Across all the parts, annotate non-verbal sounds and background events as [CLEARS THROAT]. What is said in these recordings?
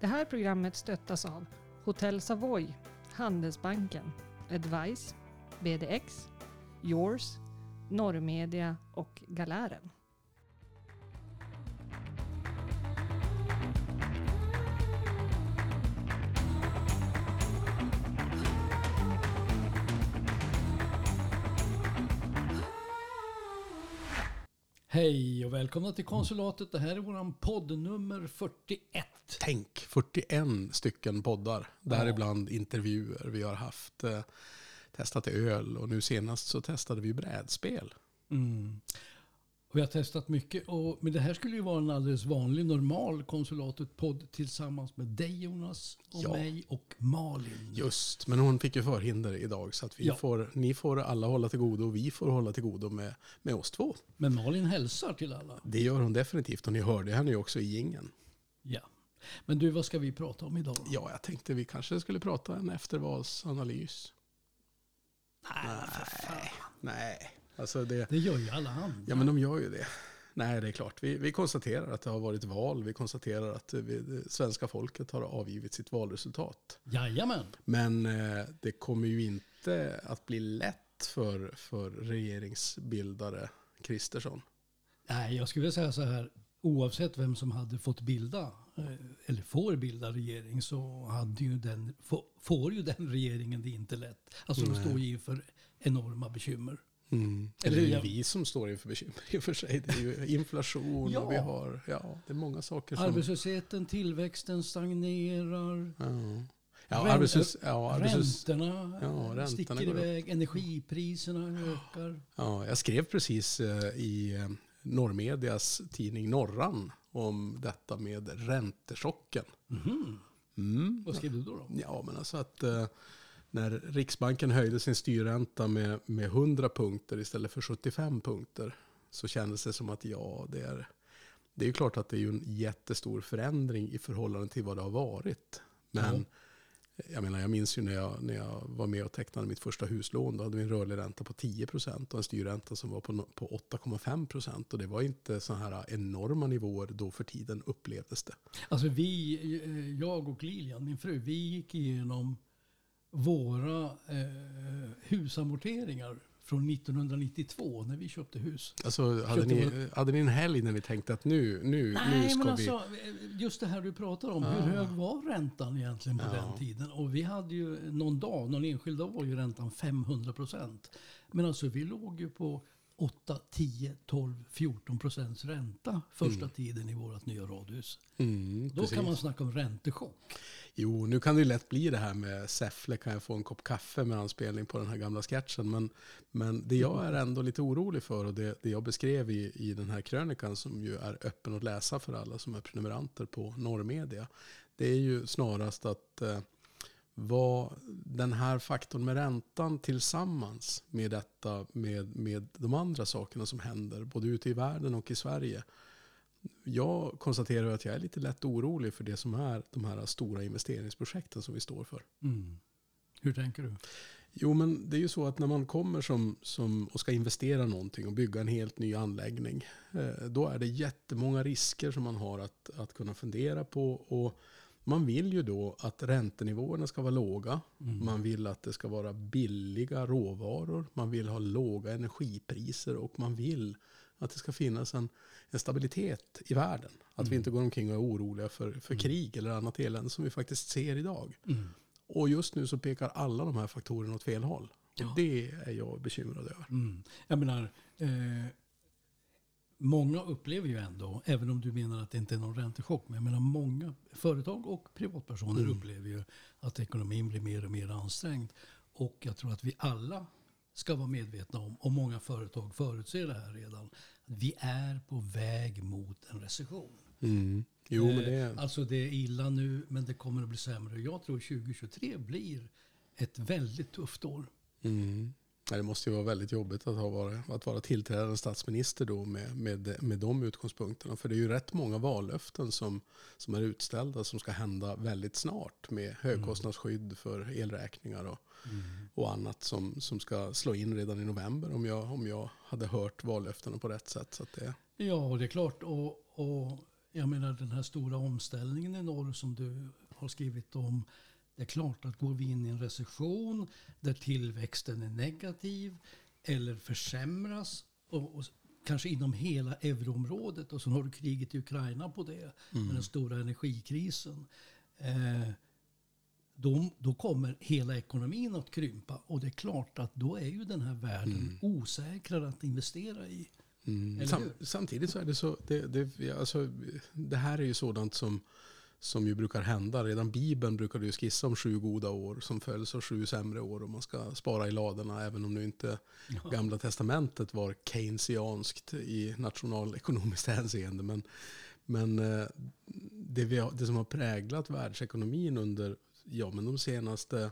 Det här programmet stöttas av Hotell Savoy, Handelsbanken, Advice, BDX, Yours, Norrmedia och Galären. Hej och välkomna till konsulatet. Det här är våran podd nummer 41. Tänk, 41 stycken poddar. Däribland intervjuer. Vi har haft eh, testat öl och nu senast så testade vi brädspel. Mm. Och vi har testat mycket. Och, men det här skulle ju vara en alldeles vanlig, normal konsulatet-podd tillsammans med dig Jonas, och Ja. mig och Malin. Just, men hon fick ju förhinder idag så att vi Ja. får, ni får alla hålla till godo och vi får hålla till godo med, med oss två. Men Malin hälsar till alla. Det gör hon definitivt och ni hörde henne ju också i gingen. Ja. Men du, vad ska vi prata om idag? Ja, jag tänkte vi kanske skulle prata en eftervalsanalys. Nej, för fan. Nej, alltså det... Det gör ju alla andra. Ja, men de gör ju det. Nej, det är klart. Vi, vi konstaterar att det har varit val. Vi konstaterar att vi, det svenska folket har avgivit sitt valresultat. Jajamän. Men eh, det kommer ju inte att bli lätt för, för regeringsbildare Kristersson. Nej, jag skulle vilja säga så här. Oavsett vem som hade fått bilda, eh, eller får bilda regering, så hade ju den, få- får ju den [LAUGHS] regeringen det inte lätt. Alltså de står ju inför enorma bekymmer. Mm. Eller det är ju vi som står inför bekymmer i och för sig. Det är ju [LAUGHS] inflation Ja. och vi har, ja, det är många saker som... Arbetslösheten, tillväxten stagnerar. Ja, ja, arbetslös, ja, arbetslös, Räntorna, Ja, räntorna sticker iväg, energipriserna ökar. ja, jag skrev precis eh, i eh, Norrmedias tidning Norran om detta med räntechocken. Mhm. Mm. Vad skrev du då? då? Ja, men alltså att eh, när Riksbanken höjde sin styrränta med, med 100 punkter istället för 75 punkter så kändes det som att ja, det är, det är ju klart att det är en jättestor förändring i förhållande till vad det har varit. Men jag menar, jag minns ju när jag, när jag var med och tecknade mitt första huslån. Då hade vi en rörlig ränta på 10 procent och en styrränta som var på, på 8,5 procent. Och det var inte så här enorma nivåer då för tiden upplevdes det. Alltså vi, eh, jag och Lilian, min fru, vi gick igenom våra eh, husamorteringar från 1992 när vi köpte hus. Alltså, hade, Köpte ni, hade ni en helg när ni tänkte att nu, nu, nu Nej, ska men vi... alltså just det här du pratar om. Hur hög var räntan egentligen på Ja. den tiden? Och vi hade ju någon dag, någon enskild dag var ju räntan 500 procent. Men alltså vi låg ju på 8, 10, 12, 14 procents ränta första tiden i vårt nya radhus. Mm, Då precis. kan man snacka om räntechock. Jo, nu kan det ju lätt bli det här med Säffle, kan jag få en kopp kaffe med anspelning på den här gamla sketchen. Men, men det jag är ändå lite orolig för och det, det jag beskrev i, i den här krönikan som ju är öppen att läsa för alla som är prenumeranter på Norrmedia. Det är ju snarast att eh, vad den här faktorn med räntan tillsammans med detta med, med de andra sakerna som händer både ute i världen och i Sverige. Jag konstaterar att jag är lite lätt orolig för det som är de här stora investeringsprojekten som vi står för. Mm. Hur tänker du? Jo, men det är ju så att när man kommer som, som och ska investera någonting och bygga en helt ny anläggning, eh, då är det jättemånga risker som man har att, att kunna fundera på. Och man vill ju då att räntenivåerna ska vara låga. Man vill att det ska vara billiga råvaror. Man vill ha låga energipriser och man vill att det ska finnas en, en stabilitet i världen. Att vi inte går omkring och är oroliga för, för krig eller annat elände som vi faktiskt ser idag. Mm. Och just nu så pekar alla de här faktorerna åt fel håll. Ja. Det är jag bekymrad över. Mm. Jag menar, eh, många upplever ju ändå, även om du menar att det inte är någon räntechock, men jag menar många företag och privatpersoner Mm. upplever ju att ekonomin blir mer och mer ansträngd. Och jag tror att vi alla ska vara medvetna om, och många företag förutser det här redan, att vi är på väg mot en recession. Mm. Jo, men det Eh, är... Alltså det är illa nu, men det kommer att bli sämre. Jag tror 2023 blir ett väldigt tufft år. Mm. Det måste ju vara väldigt jobbigt att, ha varit, att vara tillträdande statsminister då med, med, med de utgångspunkterna. För det är ju rätt många vallöften som, som är utställda som ska hända väldigt snart med högkostnadsskydd för elräkningar och, och annat som, som ska slå in redan i november om jag, om jag hade hört vallöftena på rätt sätt. Så det, Ja, det är klart. Och, och Jag menar den här stora omställningen i norr som du har skrivit om. Det är klart att går vi in i en recession där tillväxten är negativ eller försämras och, och kanske inom hela euroområdet och så har du kriget i Ukraina på det med den stora energikrisen. Eh, då, då kommer hela ekonomin att krympa och det är klart att då är ju den här världen osäkrare att investera i. Mm. Sam, samtidigt så är det så, det, det, alltså, det här är ju sådant som, som ju brukar hända. Redan Bibeln brukade ju skissa om sju goda år som följs av sju sämre år och man ska spara i ladorna även om nu inte Gamla Testamentet var keynesianskt i nationalekonomiskt [LAUGHS] hänseende. Men, men eh, det, vi har, det som har präglat världsekonomin under ja, men de senaste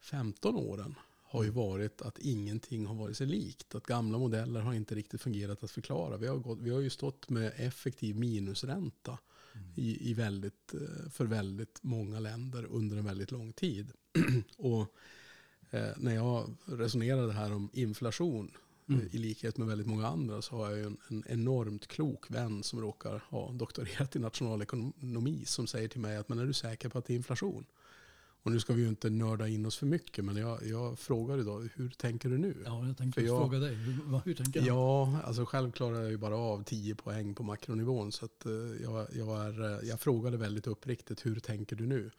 15 åren har ju varit att ingenting har varit sig likt. Att gamla modeller har inte riktigt fungerat att förklara. Vi har, gått, vi har ju stått med effektiv minusränta i, i väldigt, eh, för väldigt många länder under en väldigt lång tid. [CLEARS THROAT] Och eh, när jag resonerade här om inflation Mm. eh, i likhet med väldigt många andra så har jag en, en enormt klok vän som råkar ha doktorerat i nationalekonomi som säger till mig att men är du säker på att det är inflation? Och nu ska vi ju inte nörda in oss för mycket men jag, jag frågar idag hur tänker du nu? Ja, jag tänkte jag- fråga dig. Hur, hur tänker du? Ja, alltså själv klarar jag ju bara av 10 poäng på makronivån. Så att, eh, jag, jag, är, eh, jag frågade väldigt uppriktigt, hur tänker du nu?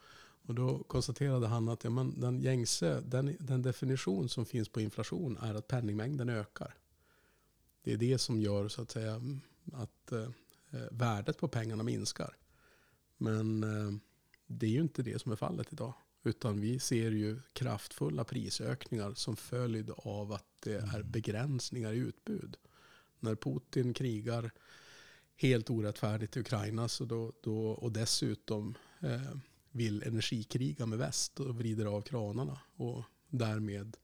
Och då konstaterade han att ja, men den gängse, den, den definition som finns på inflation är att penningmängden ökar. Det är det som gör så att säga att eh, värdet på pengarna minskar. Men eh, det är ju inte det som är fallet idag. Utan vi ser ju kraftfulla prisökningar som följd av att det är begränsningar i utbud. När Putin krigar helt orättfärdigt i Ukraina så då, då, och dessutom eh, vill energikriga med väst och vrider av kranarna och därmed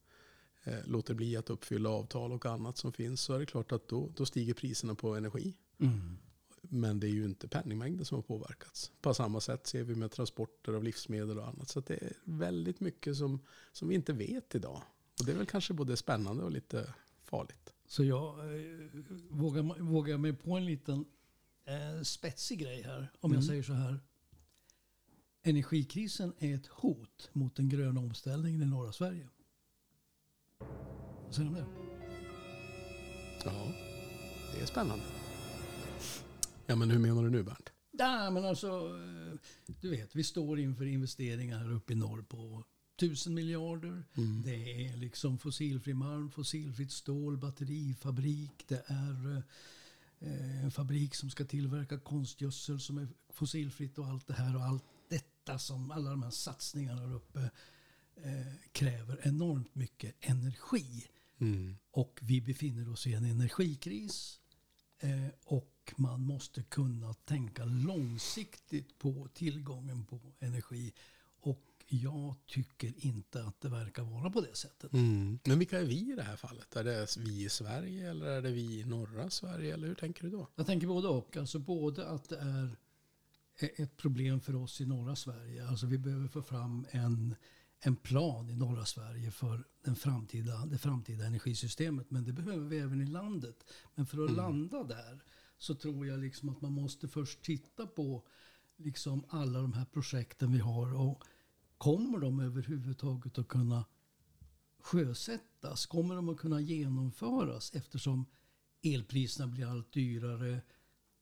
eh, låter bli att uppfylla avtal och annat som finns så är det klart att då, då stiger priserna på energi. Mm. Men det är ju inte penningmängden som har påverkats. På samma sätt ser vi med transporter av livsmedel och annat. Så det är väldigt mycket som, som vi inte vet idag. Och det är väl kanske både spännande och lite farligt. Så jag eh, vågar, vågar jag mig på en liten eh, spetsig grej här. Om jag Mm. säger så här. Energikrisen är ett hot mot den gröna omställningen i norra Sverige. Vad säger du om det? Ja, det är spännande. Ja, men hur menar du nu Bernt? Nej, men alltså, eh, du vet, vi står inför investeringar här uppe i norr på tusen miljarder. Mm. Det är liksom fossilfri malm, fossilfritt stål, batterifabrik. Det är eh, en fabrik som ska tillverka konstgödsel som är fossilfritt och allt det här. Och allt detta som alla de här satsningarna här uppe eh, kräver enormt mycket energi. Mm. Och vi befinner oss i en energikris. Eh, och man måste kunna tänka långsiktigt på tillgången på energi. Och jag tycker inte att det verkar vara på det sättet. Mm. Men vilka är vi i det här fallet? Är det vi i Sverige eller är det vi i norra Sverige? Eller hur tänker du då? Jag tänker både och. Alltså både att det är ett problem för oss i norra Sverige. Alltså vi behöver få fram en, en plan i norra Sverige för den framtida, det framtida energisystemet. Men det behöver vi även i landet. Men för att landa där så tror jag liksom att man måste först titta på liksom alla de här projekten vi har. Och kommer de överhuvudtaget att kunna sjösättas? Kommer de att kunna genomföras eftersom elpriserna blir allt dyrare?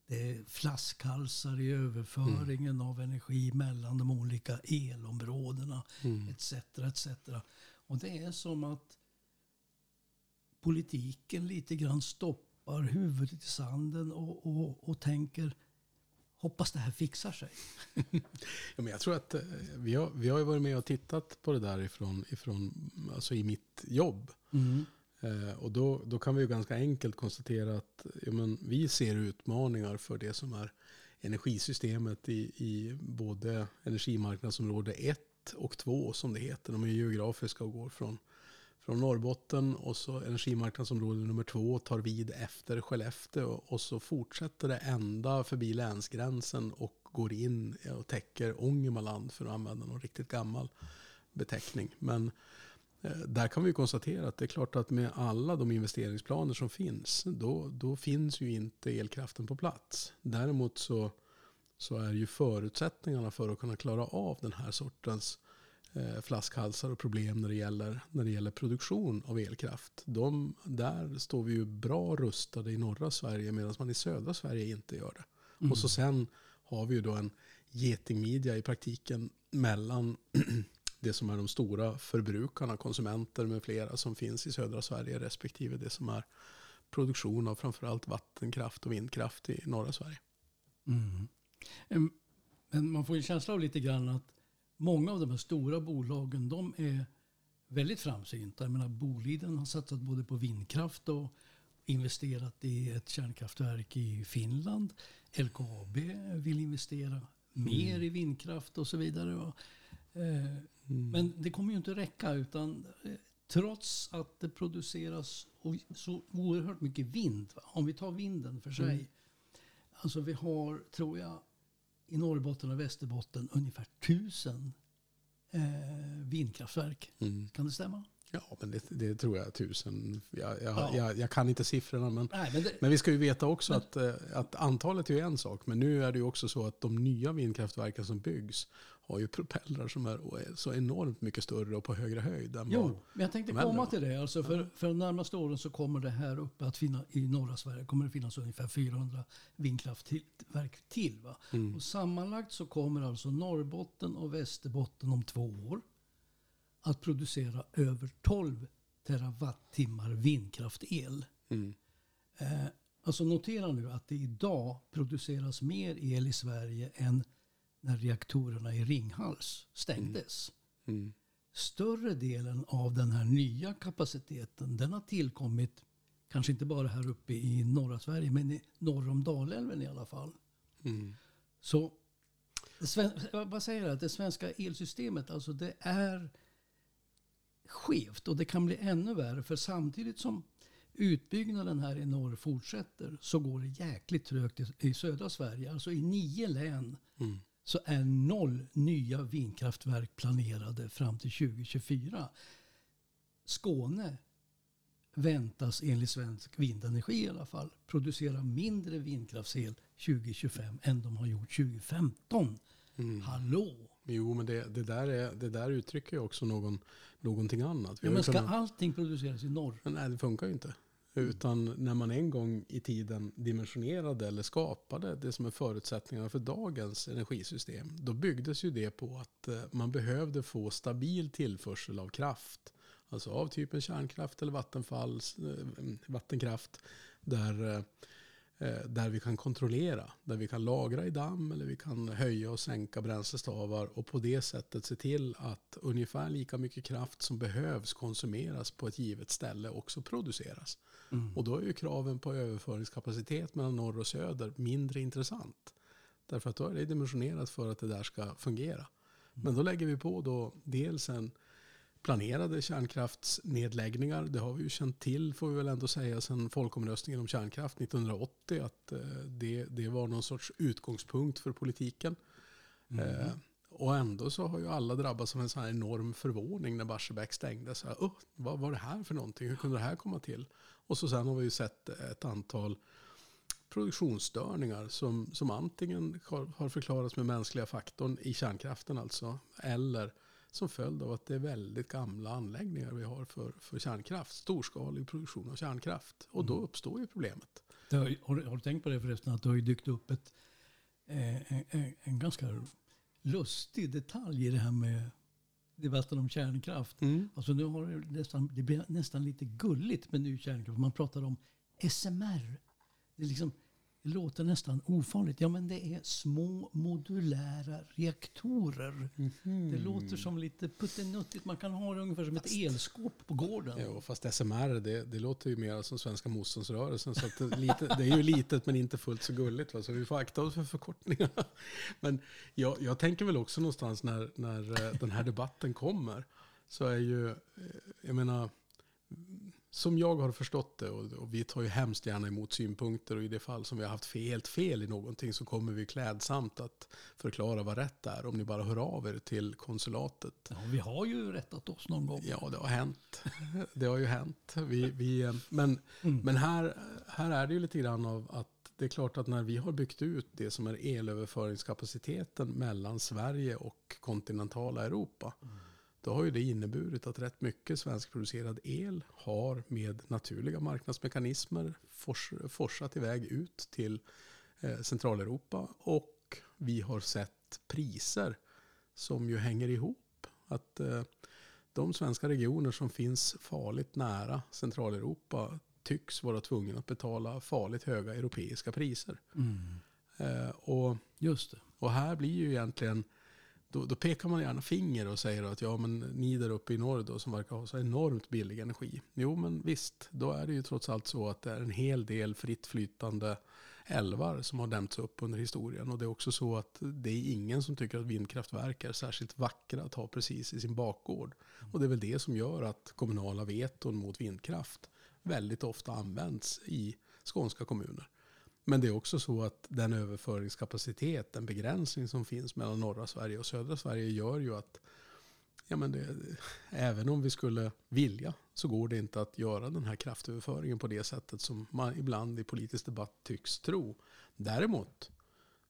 Det är flaskhalsar i överföringen av energi mellan de olika elområdena etc. etc. Och det är som att politiken lite grann stoppar huvudet i sanden och, och, och tänker hoppas det här fixar sig. [LAUGHS] Ja, men jag tror att eh, vi har, vi har ju varit med och tittat på det där ifrån, ifrån alltså i mitt jobb. Eh, och då, då kan vi ju ganska enkelt konstatera att ja, men, vi ser utmaningar för det som är energisystemet i, i både energimarknadsområde 1 och 2 som det heter. De är geografiska och går från, från Norrbotten och så energimarknadsområde nummer två tar vid efter Skellefteå och så fortsätter det ända förbi länsgränsen och går in och täcker Ångermanland för att använda någon riktigt gammal beteckning. Men eh, Där kan vi konstatera att det är klart att med alla de investeringsplaner som finns, då, då finns ju inte elkraften på plats. Däremot så, så är ju förutsättningarna för att kunna klara av den här sortens eh, flaskhalsar och problem när det gäller, när det gäller produktion av elkraft. De, där står vi ju bra rustade i norra Sverige medan man i södra Sverige inte gör det. Mm. Och så sen har vi ju då en getingmidja i praktiken mellan [CLEARS THROAT] det som är de stora förbrukarna, konsumenter med flera som finns i södra Sverige respektive det som är produktion av framförallt vattenkraft och vindkraft i norra Sverige. Mm. Men man får ju känsla av lite grann att många av de här stora bolagen de är väldigt framsynta. Jag menar, Boliden har satsat både på vindkraft och investerat i ett kärnkraftverk i Finland. LKAB vill investera mer i vindkraft och så vidare. Eh, Men det kommer ju inte räcka utan eh, trots att det produceras så oerhört mycket vind. Om vi tar vinden för sig. Mm. Alltså vi har, tror jag, i Norrbotten och Västerbotten ungefär tusen eh, vindkraftverk. Mm. Kan det stämma? Ja, men det, det tror jag tusen. Jag, jag, Ja. jag, jag kan inte siffrorna, men, Nej, men det, men vi ska ju veta också att, eh, att antalet är en sak. Men nu är det ju också så att de nya vindkraftverken som byggs har ju propellrar som är så enormt mycket större och på högre höjd. Än Jo, men jag tänkte komma till det. Alltså för, för de närmaste åren så kommer det här uppe att finna, i norra Sverige kommer det finnas ungefär 400 vindkraftverk till. Va? Mm. Och sammanlagt så kommer alltså Norrbotten och Västerbotten om två år att producera över 12 terawattimmar vindkraftel. Mm. Eh, alltså notera nu att det idag produceras mer el i Sverige än när reaktorerna i Ringhals stängdes. Mm. Större delen av den här nya kapaciteten den har tillkommit kanske inte bara här uppe i norra Sverige men i norr om Dalälven i alla fall. Mm. Så jag bara säger att det svenska elsystemet alltså det är skevt och det kan bli ännu värre för samtidigt som utbyggnaden här i norr fortsätter så går det jäkligt trögt i, i södra Sverige. Alltså i nio län Mm. så är noll nya vindkraftverk planerade fram till 2024. Skåne väntas enligt Svensk Vindenergi i alla fall producera mindre vindkraftsel 2025 än de har gjort 2015. Mm. Hallå! Jo, men det, det, där är, det där uttrycker ju också någon, någonting annat. Ja, men ska kunnat- allting produceras i norr? Men nej, det funkar ju inte. Utan när man en gång i tiden dimensionerade eller skapade det som är förutsättningarna för dagens energisystem. Då byggdes ju det på att eh, man behövde få stabil tillförsel av kraft. Alltså av typen kärnkraft eller vattenfalls, eh, vattenkraft. Där, eh, där vi kan kontrollera. Där vi kan lagra i damm eller vi kan höja och sänka bränslestavar. Och på det sättet se till att ungefär lika mycket kraft som behövs konsumeras på ett givet ställe också produceras. Mm. Och då är ju kraven på överföringskapacitet mellan norr och söder mindre intressant. Därför att då är det dimensionerat för att det där ska fungera. Men då lägger vi på då dels en planerade kärnkraftsnedläggningar. Det har vi ju känt till, får vi väl ändå säga, sedan folkomröstningen om kärnkraft 1980. Att eh, det, det var någon sorts utgångspunkt för politiken. Eh, och ändå så har ju alla drabbats av en sån här enorm förvåning när Barsebäck stängdes. Så här, "Åh, vad var det här för någonting? Hur kunde det här komma till? Och så sen har vi ju sett ett antal produktionsstörningar som, som antingen har, har förklarats med mänskliga faktorn i kärnkraften alltså. Eller som följd av att det är väldigt gamla anläggningar vi har för, för kärnkraft. Storskalig produktion av kärnkraft. Och då uppstår ju problemet. Har, har, har du tänkt på det förresten att det har ju dykt upp ett, eh, en, en, ganska lustig detalj i det här med debatten om kärnkraft. Alltså nu har det, nästan, det blir nästan lite gulligt med ny kärnkraft. Man pratar om SMR. Det, är liksom, det låter nästan ofarligt. Ja men det är små modulära reaktorer. Det låter som lite puttenuttigt. Man kan ha det ungefär som ett elskåp på gården. Jo, fast SMR, det, det låter ju mer som svenska motståndsrörelsen. Så det, lite, det är ju litet men inte fullt så gulligt. Va? Så vi får akta oss för förkortningar. Men jag, jag tänker väl också någonstans när, när eh, den här debatten kommer. Så är ju, eh, jag menar, som jag har förstått det, och, och, vi tar ju hemskt gärna emot synpunkter och i det fall som vi har haft fel, helt fel i någonting så kommer vi klädsamt att förklara vad rätt är om ni bara hör av er till konsulatet. Ja, vi har ju rättat oss någon gång. Ja, det har hänt. [LAUGHS] Det har ju hänt. Vi, vi, men mm. men här, här är det ju lite grann av att det är klart att när vi har byggt ut det som är elöverföringskapaciteten mellan Sverige och kontinentala Europa. Mm då har ju det inneburit att rätt mycket svenskproducerad el har med naturliga marknadsmekanismer fors, forsat iväg ut till eh, Centraleuropa. Och vi har sett priser som ju hänger ihop. Att eh, de svenska regioner som finns farligt nära Centraleuropa tycks vara tvungna att betala farligt höga europeiska priser. Mm. Eh, och, Just det. och här blir ju egentligen då, då, pekar man gärna finger och säger att ja, men ni där uppe i norr då, som verkar ha så enormt billig energi. Jo, men visst, då är det ju trots allt så att det är en hel del fritt flytande älvar som har dämts upp under historien. Och det är också så att det är ingen som tycker att vindkraftverk är särskilt vackra att ha precis i sin bakgård. Och det är väl det som gör att kommunala veton mot vindkraft väldigt ofta används i skånska kommuner. Men det är också så att den överföringskapacitet, den begränsning som finns mellan norra Sverige och södra Sverige gör ju att ja, men det, även om vi skulle vilja så går det inte att göra den här kraftöverföringen på det sättet som man ibland i politisk debatt tycks tro. Däremot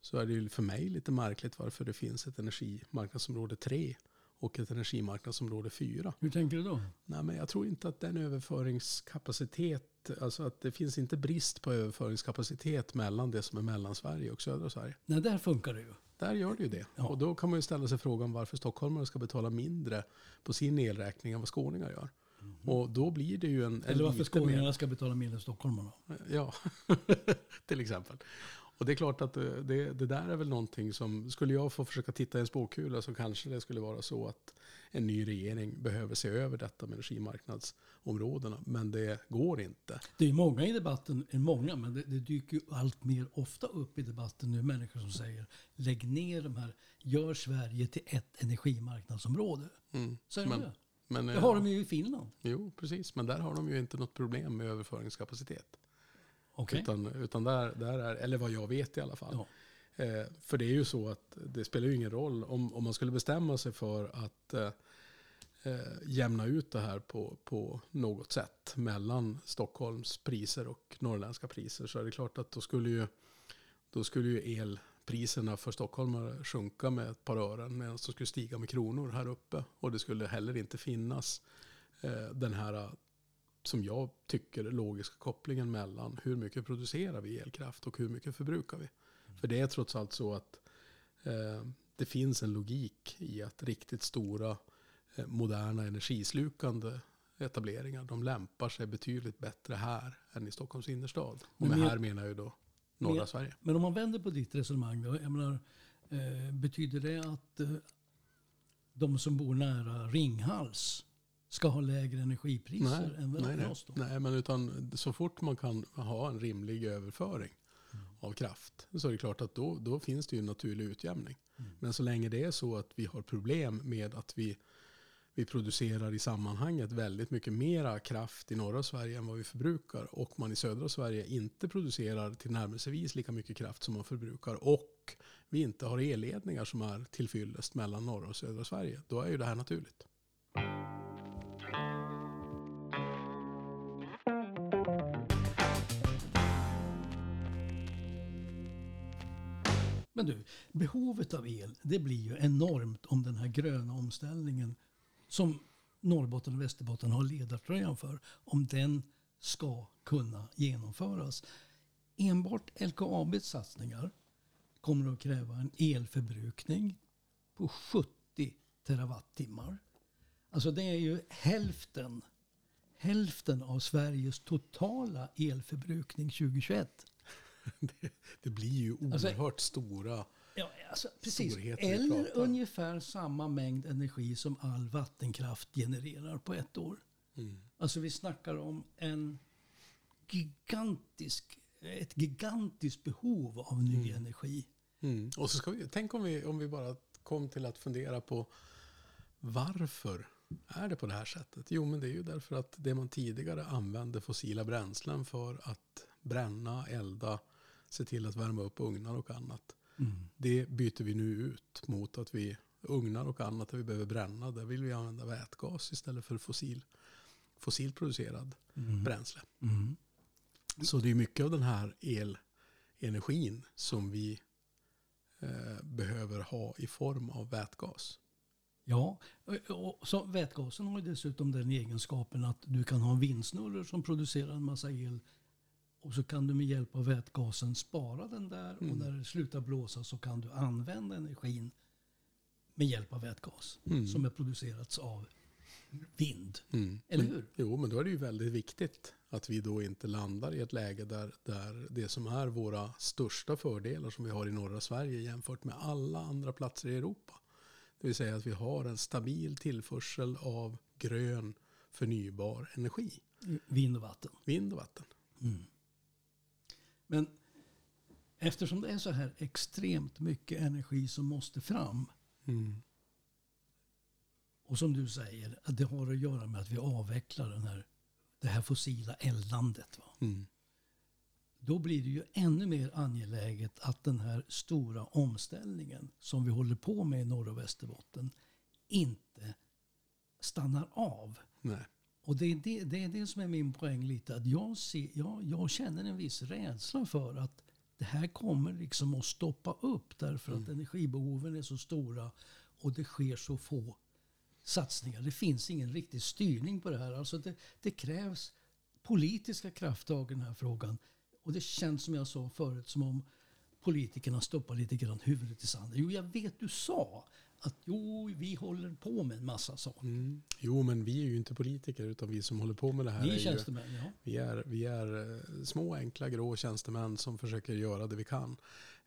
så är det ju för mig lite märkligt varför det finns ett energimarknadsområde 3 och ett energimarknadsområde 4. Hur tänker du då? Nej, men jag tror inte att den överföringskapacitet alltså att det finns inte brist på överföringskapacitet mellan det som är Mellansverige och södra Sverige. Nej, där funkar det ju. Där gör det ju det. Ja. Och då kan man ju ställa sig frågan varför stockholmare ska betala mindre på sin elräkning än vad skåningar gör. Mm. Och då blir det ju en... Eller varför skåningarna ska betala mindre än stockholmarna. Ja, [LAUGHS] till exempel. Och det är klart att det, det, där är väl någonting som, skulle jag få försöka titta i en spåkula så kanske det skulle vara så att en ny regering behöver se över detta med energimarknadsområdena. Men det går inte. Det är många i debatten, många, men det, det dyker ju allt mer ofta upp i debatten nu människor som säger lägg ner de här, gör Sverige till ett energimarknadsområde. Mm. Så men, det. Men, det har de ju i Finland. Jo, precis. Men där har de ju inte något problem med överföringskapacitet. Okay. Utan, utan där, där är, eller vad jag vet i alla fall. Ja. Eh, för det är ju så att det spelar ju ingen roll om, om man skulle bestämma sig för att eh, eh, jämna ut det här på, på något sätt mellan Stockholms priser och norrländska priser så är det klart att då skulle ju, då skulle ju elpriserna för stockholmare sjunka med ett par ören medan de skulle stiga med kronor här uppe. Och det skulle heller inte finnas eh, den här som jag tycker logiska kopplingen mellan hur mycket producerar vi elkraft och hur mycket förbrukar vi. För det är trots allt så att eh, det finns en logik i att riktigt stora eh, moderna energislukande etableringar, de lämpar sig betydligt bättre här än i Stockholms innerstad. Och med här menar jag då norra men, Sverige. Men om man vänder på ditt resonemang då, jag menar, eh, betyder det att eh, de som bor nära Ringhals ska ha lägre energipriser nej, än nej, oss då? Nej, men utan så fort man kan ha en rimlig överföring mm. av kraft så är det klart att då, då finns det ju en naturlig utjämning. Mm. Men så länge det är så att vi har problem med att vi, vi producerar i sammanhanget väldigt mycket mera kraft i norra Sverige än vad vi förbrukar och man i södra Sverige inte producerar till närmelsevis lika mycket kraft som man förbrukar och vi inte har elledningar som är tillfyllest mellan norra och södra Sverige, då är ju det här naturligt. Men du, behovet av el det blir ju enormt om den här gröna omställningen som Norrbotten och Västerbotten har ledartröjan för, om den ska kunna genomföras. Enbart LKABs satsningar kommer att kräva en elförbrukning på 70 terawattimmar. Alltså det är ju hälften, hälften av Sveriges totala elförbrukning 2021. [LAUGHS] det, det, blir ju alltså, oerhört alltså, stora ja, alltså, precis. Eller ungefär samma mängd energi som all vattenkraft genererar på ett år. Mm. Alltså vi snackar om en gigantisk, ett gigantiskt behov av ny mm. energi. Mm. Och så ska vi, tänk om vi, om vi bara kom till att fundera på varför är det på det här sättet? Jo, men det är ju därför att det man tidigare använde fossila bränslen för att bränna, elda, se till att värma upp ugnar och annat. Mm. Det byter vi nu ut mot att vi ugnar och annat där vi behöver bränna. Där vill vi använda vätgas istället för fossil, fossilproducerad Mm. bränsle. Mm. Så det är mycket av den här elenergin som vi eh, behöver ha i form av vätgas. Ja, och och så vätgasen har ju dessutom den egenskapen att du kan ha en vindsnurror som producerar en massa el och så kan du med hjälp av vätgasen spara den där och Mm. när det slutar blåsa så kan du använda energin med hjälp av vätgas Mm. som är producerats av vind. Mm. Eller Men- hur? Jo, men då är det ju väldigt viktigt att vi då inte landar i ett läge där, där det som är våra största fördelar som vi har i norra Sverige jämfört med alla andra platser i Europa. Det vill säga att vi har en stabil tillförsel av grön förnybar energi. Vind och vatten. Vind och vatten. Mm. Men eftersom det är så här extremt mycket energi som måste fram Mm. Och som du säger, att det har att göra med att vi avvecklar den här, det här fossila eldandet. Va? Mm. Då blir det ju ännu mer angeläget att den här stora omställningen som vi håller på med i Norr och Västerbotten inte stannar av. Nej. Och det är det, det är det som är min poäng lite. Att jag, ser, jag, jag känner en viss rädsla för att det här kommer liksom att stoppa upp därför att energibehoven är så stora och det sker så få satsningar. Det finns ingen riktig styrning på det här. Alltså det, det krävs politiska krafttag i den här frågan. Och det känns som jag sa förut som om politikerna stoppar lite grann huvudet i sanden. Jo, jag vet du sa att jo, vi håller på med en massa saker. Mm. Jo, men vi är ju inte politiker utan vi som håller på med det här Ni är är ju, tjänstemän, ja. vi är, vi är eh, små enkla grå tjänstemän som försöker göra det vi kan.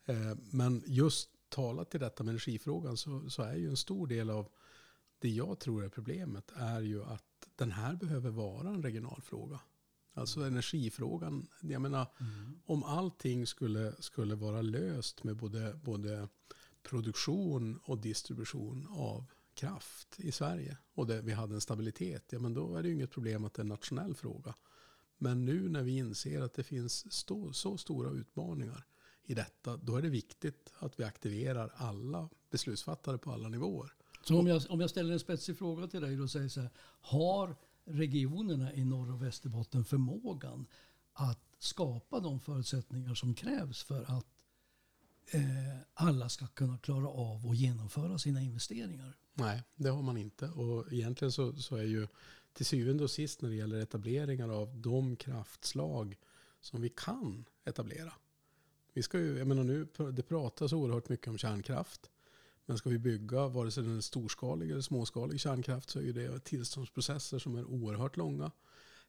Eh, Men just talat till detta med energifrågan så, så är ju en stor del av det jag tror är problemet är ju att den här behöver vara en regional fråga. Alltså energifrågan, jag menar om allting skulle, skulle vara löst med både, både produktion och distribution av kraft i Sverige och det, vi hade en stabilitet, ja men då är det ju inget problem att det är en nationell fråga. Men nu när vi inser att det finns stå, så stora utmaningar i detta, då är det viktigt att vi aktiverar alla beslutsfattare på alla nivåer. Så om jag, om jag ställer en spetsig fråga till dig och säger så här. Har regionerna i Norr och Västerbotten förmågan att skapa de förutsättningar som krävs för att Eh, alla ska kunna klara av att genomföra sina investeringar? Nej, det har man inte. Och egentligen så, så är ju till syvende och sist när det gäller etableringar av de kraftslag som vi kan etablera. Vi ska ju, jag menar nu, det pratas oerhört mycket om kärnkraft. Men ska vi bygga, vare sig den är storskalig eller småskalig kärnkraft, så är ju det tillståndsprocesser som är oerhört långa.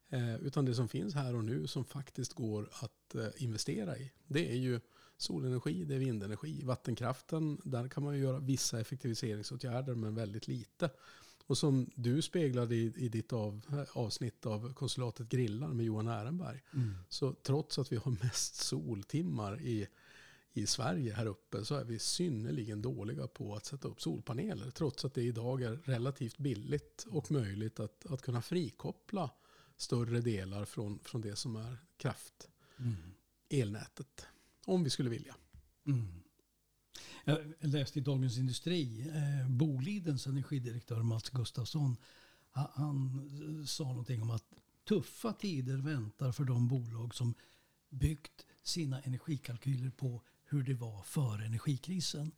Eh, utan det som finns här och nu som faktiskt går att eh, investera i, det är ju solenergi, det är vindenergi. Vattenkraften, där kan man ju göra vissa effektiviseringsåtgärder men väldigt lite. Och som du speglade i, i ditt av, avsnitt av konsulatet Grillar med Johan Ehrenberg. Så trots att vi har mest soltimmar i, i Sverige här uppe så är vi synnerligen dåliga på att sätta upp solpaneler. Trots att det idag är relativt billigt och möjligt att, att kunna frikoppla större delar från, från det som är kraft, elnätet. Om vi skulle vilja. Mm. Jag läste i Dagens Industri, eh, Bolidens energidirektör Mats Gustafsson, han, han sa någonting om att tuffa tider väntar för de bolag som byggt sina energikalkyler på hur det var före energikrisen.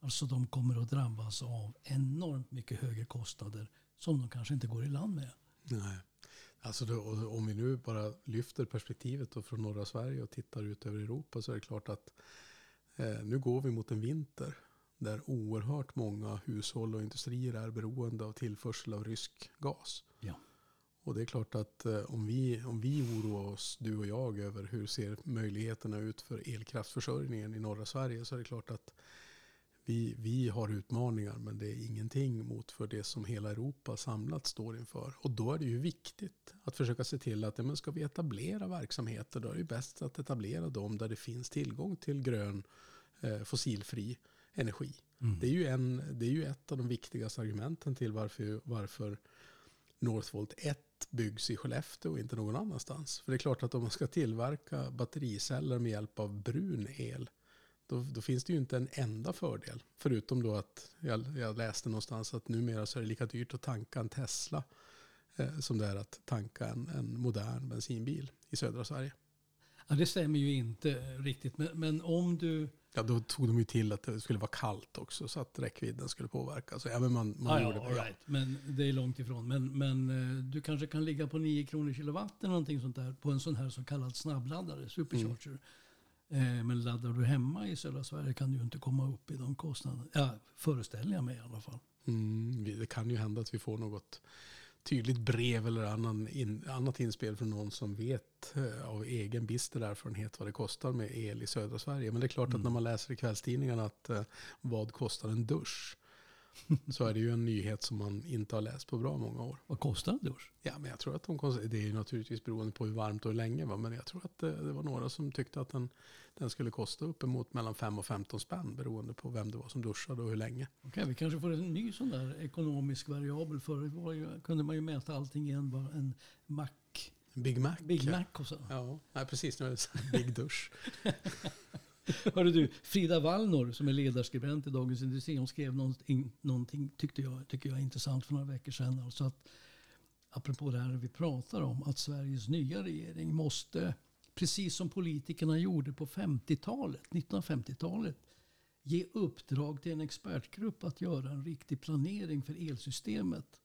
Alltså de kommer att drabbas av enormt mycket högre kostnader som de kanske inte går i land med. Nej. Alltså då, om vi nu bara lyfter perspektivet då från norra Sverige och tittar ut över Europa så är det klart att eh, nu går vi mot en vinter där oerhört många hushåll och industrier är beroende av tillförsel av rysk gas. Ja. Och det är klart att eh, om, vi, om vi oroar oss, du och jag, över hur ser möjligheterna ut för elkraftförsörjningen i norra Sverige så är det klart att vi, vi har utmaningar men det är ingenting mot för det som hela Europa samlat står inför. Och då är det ju viktigt att försöka se till att ja, men ska vi etablera verksamheter då är det bäst att etablera dem där det finns tillgång till grön eh, fossilfri energi. Mm. Det är, ju en, det är ju ett av de viktigaste argumenten till varför, varför Northvolt 1 byggs i Skellefteå och inte någon annanstans. För det är klart att om man ska tillverka battericeller med hjälp av brun el, då, då finns det ju inte en enda fördel. Förutom då att jag, jag läste någonstans att numera så är det lika dyrt att tanka en Tesla eh, som det är att tanka en, en modern bensinbil i södra Sverige. Ja, det stämmer ju inte riktigt. Men, men om du... Ja, då tog de ju till att det skulle vara kallt också så att räckvidden skulle påverkas. Så, ja, men man, man Ja, gjorde ja, det. right. Men det är långt ifrån. Men, men eh, du kanske kan ligga på 9 kronor kilowatt eller någonting sånt där på en sån här så kallad snabbladdare, supercharger. Eh, Men laddar du hemma i södra Sverige kan du ju inte komma upp i de kostnaderna. Ja, föreställer jag mig i alla fall. Mm, det kan ju hända att vi får något tydligt brev eller annan in, annat inspel från någon som vet eh, av egen bister erfarenhet vad det kostar med el i södra Sverige. Men det är klart att Mm. när man läser i kvällstidningarna att eh, vad kostar en dusch så är det ju en nyhet som man inte har läst på bra många år. Vad kostar en dusch? Ja, men jag tror att de kost- det är ju naturligtvis beroende på hur varmt och hur länge. Va? Men jag tror att det, det var några som tyckte att den, den skulle kosta uppemot mellan 5 och 15 spänn beroende på vem det var som duschade och hur länge. Okej, vi kanske får en ny sån där ekonomisk variabel. Ju, kunde man ju mäta allting i en, en Mac, Big Mac. Big ja. Mac och så. Ja, nej, precis. Nu är det Big dusch. [LAUGHS] [LAUGHS] Hörde du, Frida Wallnor som är ledarskribent i Dagens Industri, hon skrev någonting, någonting tyckte jag, tycker jag är intressant för några veckor sedan. Alltså att, apropå det här vi pratar om, att Sveriges nya regering måste, precis som politikerna gjorde på 50-talet, 1950-talet, ge uppdrag till en expertgrupp att göra en riktig planering för elsystemet.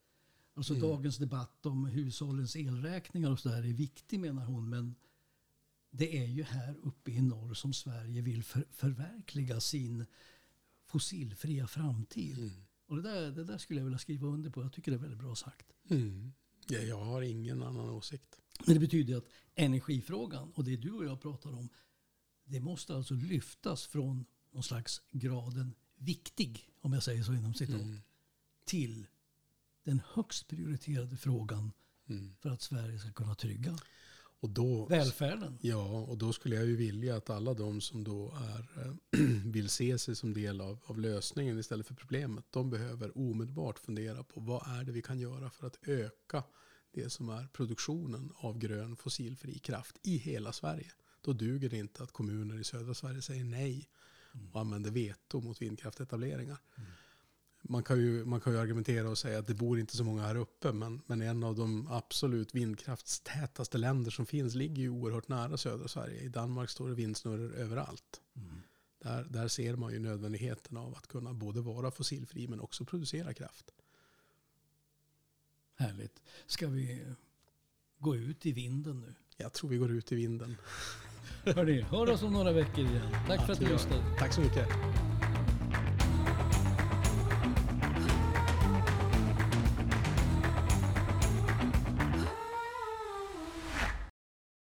Alltså Mm. dagens debatt om hushållens elräkningar och så där är viktig menar hon, men det är ju här uppe i norr som Sverige vill för, förverkliga sin fossilfria framtid. Mm. Och det där, det där skulle jag vilja skriva under på. Jag tycker det är väldigt bra sagt. Mm. Ja, jag har ingen annan åsikt. Men det betyder att energifrågan, och det du och jag pratar om, det måste alltså lyftas från någon slags graden viktig, om jag säger så inom citat, Mm. till den högst prioriterade frågan Mm. för att Sverige ska kunna trygga Och då, välfärden. ja, och då skulle jag ju vilja att alla de som då är, eh, [CLEARS THROAT] vill se sig som del av, av lösningen istället för problemet, de behöver omedelbart fundera på vad är det vi kan göra för att öka det som är produktionen av grön fossilfri kraft i hela Sverige. Då duger det inte att kommuner i södra Sverige säger nej och använder veto mot vindkraftetableringar. Man kan, ju, man kan ju argumentera och säga att det bor inte så många här uppe, men, men en av de absolut vindkraftstätaste länder som finns ligger ju oerhört nära södra Sverige. I Danmark står det vindsnurror överallt. Där, där ser man ju nödvändigheten av att kunna både vara fossilfri men också producera kraft. Härligt. Ska vi gå ut i vinden nu? Jag tror vi går ut i vinden. Hörni, hör oss om några veckor igen. Tack för att du lyssnade. Tack så mycket.